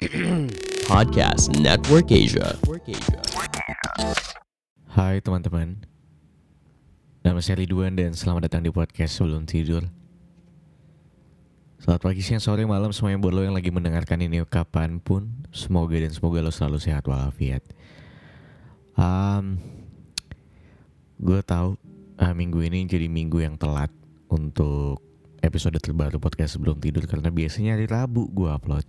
Podcast Network Asia. Hai teman-teman. Nama saya Ridwan dan selamat datang di podcast sebelum tidur. Selamat pagi, siang, sore, malam semuanya buat lo yang lagi mendengarkan ini kapan pun. Semoga dan semoga lo selalu sehat walafiat. Um, Gue tahu uh, minggu ini jadi minggu yang telat untuk episode terbaru podcast sebelum tidur Karena biasanya hari Rabu gue upload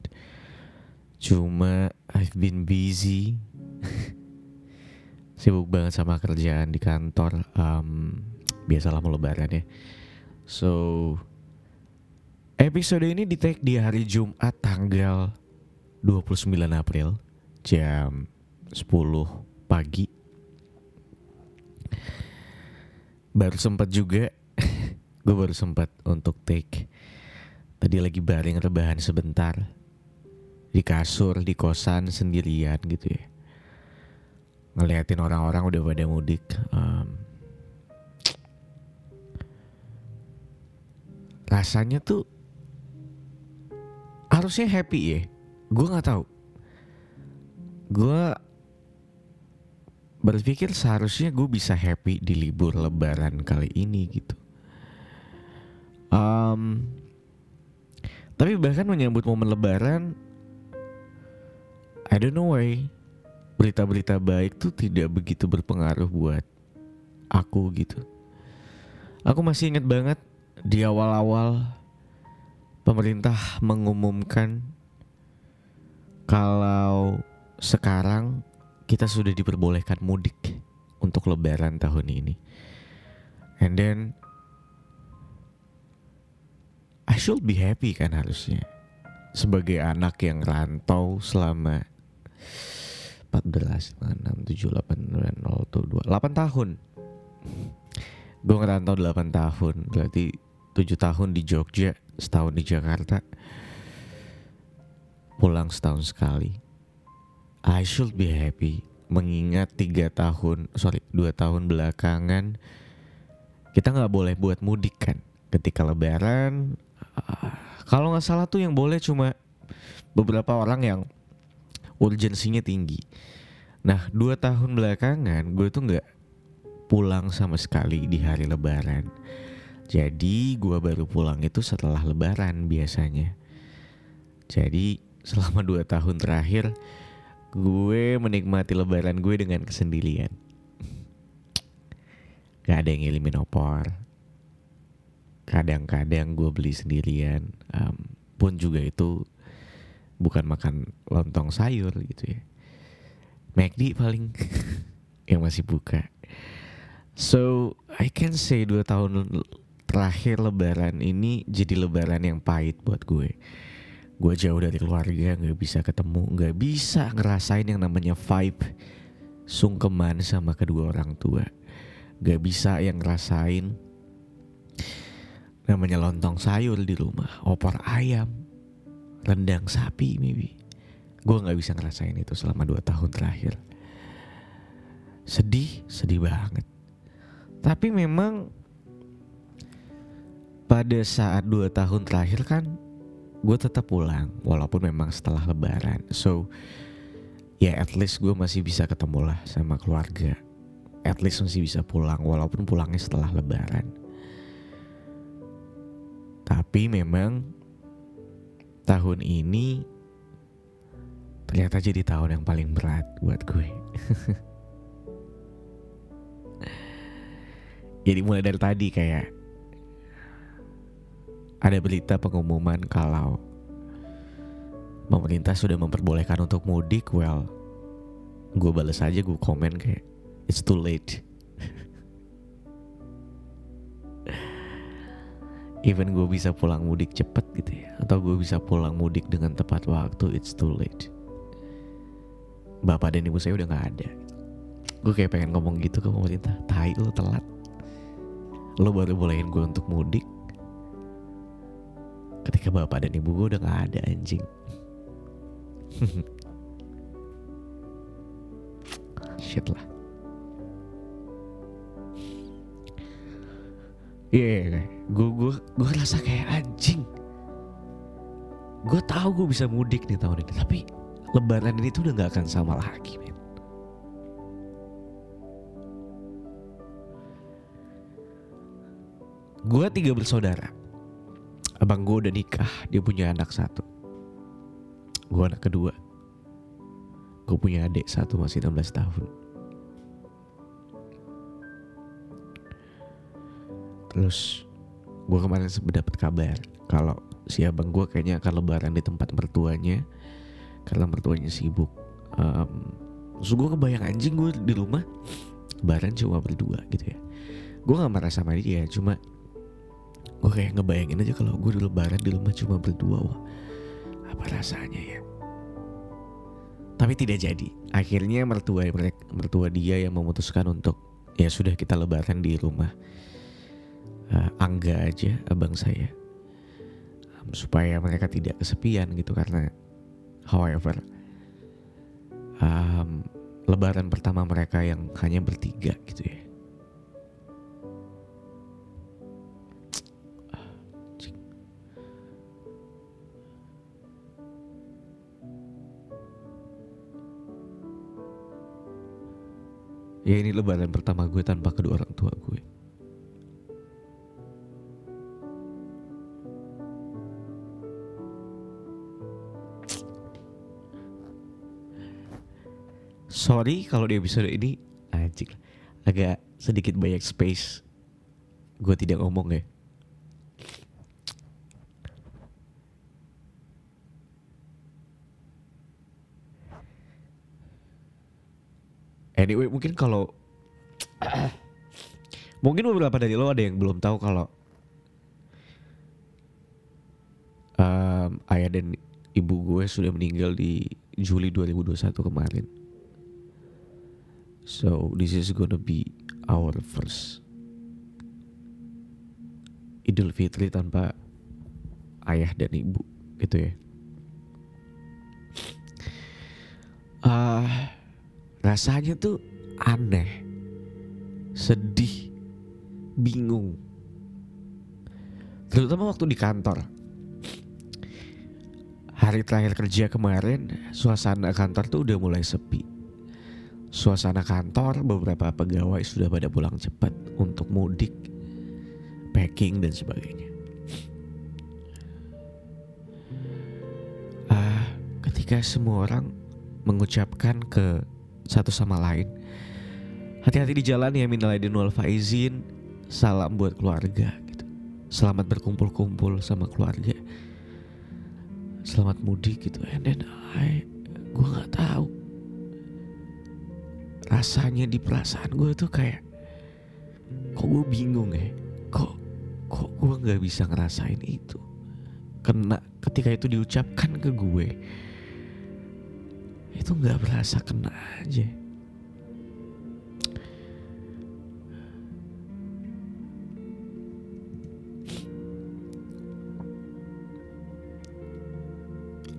Cuma I've been busy. Sibuk banget sama kerjaan di kantor. Um, Biasalah mau lebaran ya. So Episode ini di take di hari Jumat tanggal 29 April Jam 10 pagi. Baru sempat juga Gue baru sempat untuk take. Tadi lagi baring rebahan sebentar di kasur di kosan sendirian gitu ya. Ngeliatin orang-orang udah pada mudik um, rasanya tuh harusnya happy ya. Gue nggak tahu. Gue berpikir seharusnya gue bisa happy di libur lebaran kali ini gitu. Um, tapi bahkan menyambut momen lebaran I don't know why berita-berita baik tuh tidak begitu berpengaruh buat aku gitu. Aku masih ingat banget di awal-awal pemerintah mengumumkan kalau sekarang kita sudah diperbolehkan mudik untuk lebaran tahun ini. And then I should be happy kan harusnya sebagai anak yang rantau selama 14, 6, 7, 8, 9, 0, 2, 8 tahun. Gue ngerantau 8 tahun. Berarti 7 tahun di Jogja Setahun di Jakarta. Pulang setahun sekali. I should be happy. Mengingat 3 tahun Sorry 2 tahun belakangan Kita gak boleh buat mudik kan? Ketika lebaran uh, Kalau gak salah tuh yang boleh cuma Beberapa orang yang urgensinya tinggi. Nah dua tahun belakangan gue tuh nggak pulang sama sekali di hari Lebaran. Jadi gue baru pulang itu setelah Lebaran biasanya. Jadi selama dua tahun terakhir gue menikmati Lebaran gue dengan kesendirian. Gak ada yang ngirimin opor. Kadang-kadang gue beli sendirian. Um, pun juga itu bukan makan lontong sayur gitu ya. McD paling yang masih buka. So I can say dua tahun terakhir Lebaran ini jadi Lebaran yang pahit buat gue. Gue jauh dari keluarga, nggak bisa ketemu, nggak bisa ngerasain yang namanya vibe sungkeman sama kedua orang tua. Gak bisa yang ngerasain namanya lontong sayur di rumah, opor ayam, rendang sapi maybe. Gue nggak bisa ngerasain itu selama dua tahun terakhir. Sedih sedih banget. Tapi memang pada saat dua tahun terakhir kan gue tetap pulang walaupun memang setelah lebaran. So ya at least gue masih bisa ketemu lah sama keluarga. At least masih bisa pulang walaupun pulangnya setelah lebaran. Tapi memang tahun ini ternyata jadi tahun yang paling berat buat gue. jadi mulai dari tadi kayak ada berita pengumuman kalau pemerintah sudah memperbolehkan untuk mudik. Well, gue balas aja gue komen kayak it's too late. Even gue bisa pulang mudik cepet gitu ya. Atau gue bisa pulang mudik dengan tepat waktu it's too late. Bapak dan ibu saya udah nggak ada. Gue kayak pengen ngomong gitu ke pemerintah. Tai lo telat. Lo baru bolehin gue untuk mudik. Ketika bapak dan ibu gue udah nggak ada anjing. Shit lah Iya, yeah, gue gue gue rasa kayak anjing. gue tahu gue bisa mudik nih tahun ini tapi lebaran ini tuh udah nggak akan sama lagi men. gue tiga bersaudara. Abang gue udah nikah dia punya anak satu. Gue anak kedua. Gue punya adik satu masih 16 tahun terus gue kemarin sempat dapat kabar kalau si abang gue kayaknya akan lebaran di tempat mertuanya karena mertuanya sibuk. Um, terus gue kebayang anjing gue di rumah lebaran cuma berdua gitu ya. Gue gak marah sama dia cuma gue kayak ngebayangin aja kalau gue di lebaran di rumah cuma berdua wah apa rasanya ya? Tapi tidak jadi. Akhirnya mertua mertua dia yang memutuskan untuk ya sudah kita lebaran di rumah uh, Angga aja abang saya um, supaya mereka tidak kesepian gitu karena however um, lebaran pertama mereka yang hanya bertiga gitu ya Ya ini lebaran pertama gue tanpa kedua orang tua gue. Sorry kalau di episode ini anjing agak sedikit banyak space. Gue tidak ngomong ya. Anyway, mungkin kalau mungkin beberapa dari lo ada yang belum tahu kalau um, ayah dan ibu gue sudah meninggal di Juli 2021 kemarin. So this is gonna be our first Idul Fitri tanpa ayah dan ibu gitu ya. Uh, rasanya tuh aneh, sedih, bingung. Terutama waktu di kantor. Hari terakhir kerja kemarin, suasana kantor tuh udah mulai sepi. Suasana kantor beberapa pegawai sudah pada pulang cepat untuk mudik, packing dan sebagainya. Ah, ketika semua orang mengucapkan ke satu sama lain. Hati-hati di jalan ya minal aidin wal faizin. Salam buat keluarga gitu. Selamat berkumpul-kumpul sama keluarga. Selamat mudik gitu. And then gue nggak tahu rasanya di perasaan gue tuh kayak kok gue bingung ya? Kok kok gue nggak bisa ngerasain itu? Kena ketika itu diucapkan ke gue itu nggak berasa kena aja.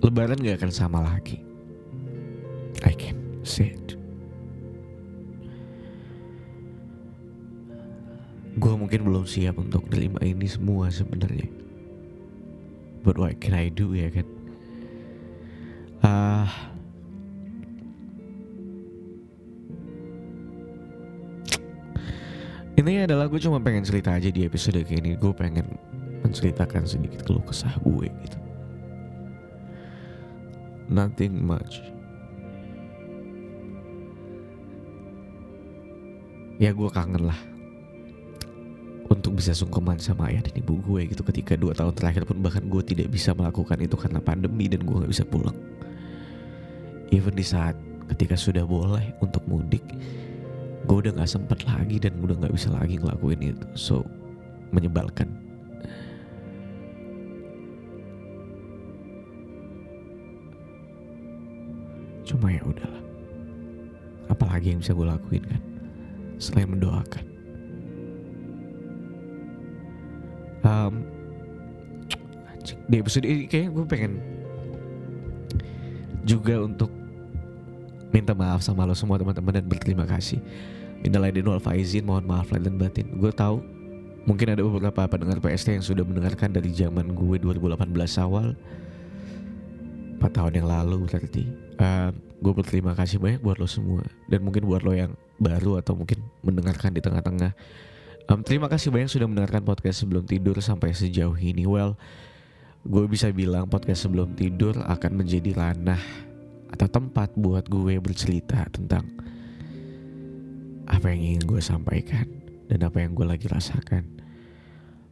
Lebaran gak akan sama lagi mungkin belum siap untuk terima ini semua sebenarnya. But what can I do ya kan? Ah. Uh, Intinya adalah gue cuma pengen cerita aja di episode kayak ini. Gue pengen menceritakan sedikit keluh kesah gue gitu. Nothing much. Ya gue kangen lah Bisa sungkeman sama ayah dan ibu gue gitu. Ketika dua tahun terakhir pun bahkan gue tidak bisa melakukan itu karena pandemi Dan gue gak bisa pulang. Even di saat ketika sudah boleh untuk mudik gue udah gak sempet lagi dan udah gak bisa lagi ngelakuin itu. So menyebalkan. Cuma ya udahlah. Apalagi yang bisa gue lakuin kan? Selain mendoakan um, di episode ini kayaknya gue pengen juga untuk minta maaf sama lo semua teman-teman dan berterima kasih. Minal aidin wal faizin, mohon maaf lahir dan batin. Gue tahu mungkin ada beberapa pendengar PST yang sudah mendengarkan dari zaman gue 2018 awal 4 tahun yang lalu berarti. Uh, gue berterima kasih banyak buat lo semua dan mungkin buat lo yang baru atau mungkin mendengarkan di tengah-tengah. Um, terima kasih banyak sudah mendengarkan podcast sebelum tidur sampai sejauh ini. Well, gue bisa bilang podcast sebelum tidur akan menjadi ranah atau tempat buat gue bercerita tentang apa yang ingin gue sampaikan dan apa yang gue lagi rasakan.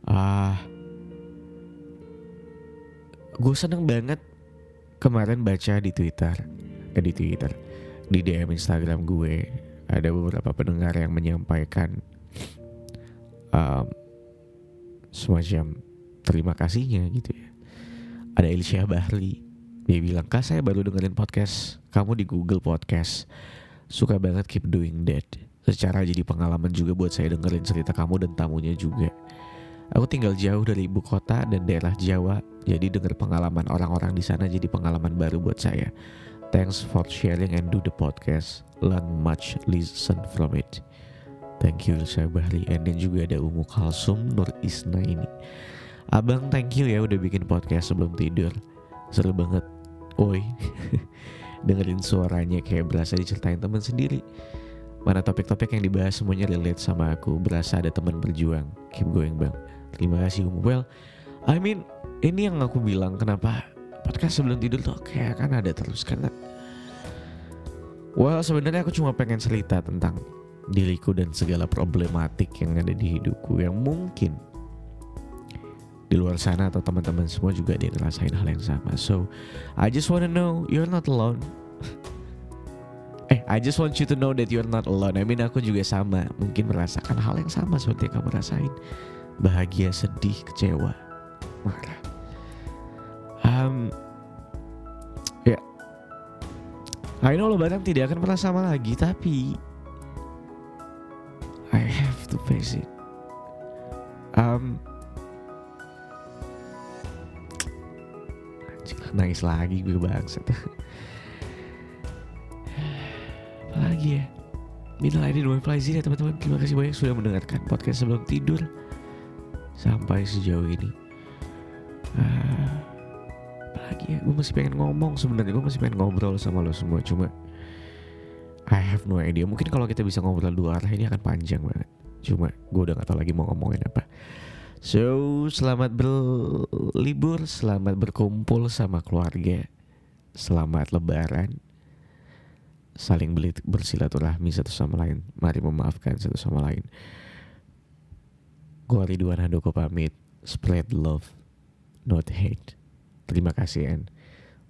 Ah, uh, gue seneng banget kemarin baca di Twitter, eh, di Twitter, di DM Instagram gue ada beberapa pendengar yang menyampaikan um, semacam terima kasihnya gitu ya. Ada Elisha Bahri dia bilang kak saya baru dengerin podcast kamu di Google Podcast. Suka banget keep doing that. Secara jadi pengalaman juga buat saya dengerin cerita kamu dan tamunya juga. Aku tinggal jauh dari ibu kota dan daerah Jawa jadi denger pengalaman orang-orang di sana jadi pengalaman baru buat saya. Thanks for sharing and do the podcast. Learn much listen from it thank you Elisha Bahri. And then juga ada Umu Kalsum Nur Isna ini. Abang thank you ya udah bikin podcast sebelum tidur. Seru banget. Oi Dengerin suaranya kayak berasa diceritain teman sendiri. Mana topik-topik yang dibahas semuanya relate sama aku. Berasa ada teman berjuang. Keep going bang. Terima kasih Um Well I mean Ini yang aku bilang kenapa Podcast sebelum tidur tuh kayak kan ada terus Karena Well sebenarnya aku cuma pengen cerita tentang diriku dan segala problematik yang ada di hidupku yang mungkin di luar sana atau teman-teman semua juga dia ngerasain hal yang sama. So, I just wanna know you're not alone. eh, I just want you to know that you're not alone. I mean aku juga sama, mungkin merasakan hal yang sama seperti yang kamu rasain. Bahagia, sedih, kecewa, marah. Um, ya, yeah. I know lebaran tidak akan pernah sama lagi, tapi face it. Um, nangis lagi gue bangsat. Apalagi ya? Minal Aidin wal Faizin ya teman-teman. Terima kasih banyak sudah mendengarkan podcast sebelum tidur Sampai sejauh ini. Uh, Apalagi ya? Gue masih pengen ngomong sebenarnya. Gue masih pengen ngobrol sama lo semua Cuma I have no idea. Mungkin kalau kita bisa ngobrol dua arah ini akan panjang banget Cuma gue udah gak tau lagi mau ngomongin apa So, selamat berlibur, selamat berkumpul sama keluarga. Selamat lebaran. Saling bersilaturahmi satu sama lain. Mari memaafkan satu sama lain. Gue Ridwan Handoko pamit. Spread love, not hate. Terima kasih and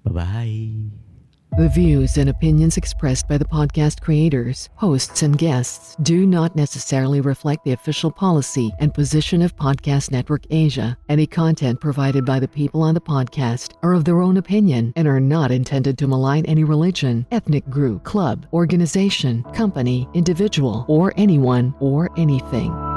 bye-bye. The views and opinions expressed by the podcast creators, hosts, and guests do not necessarily reflect the official policy and position of Podcast Network Asia. Any content provided by the people on the podcast are of their own opinion and are not intended to malign any religion, ethnic group, club, organization, company, individual, or anyone or anything.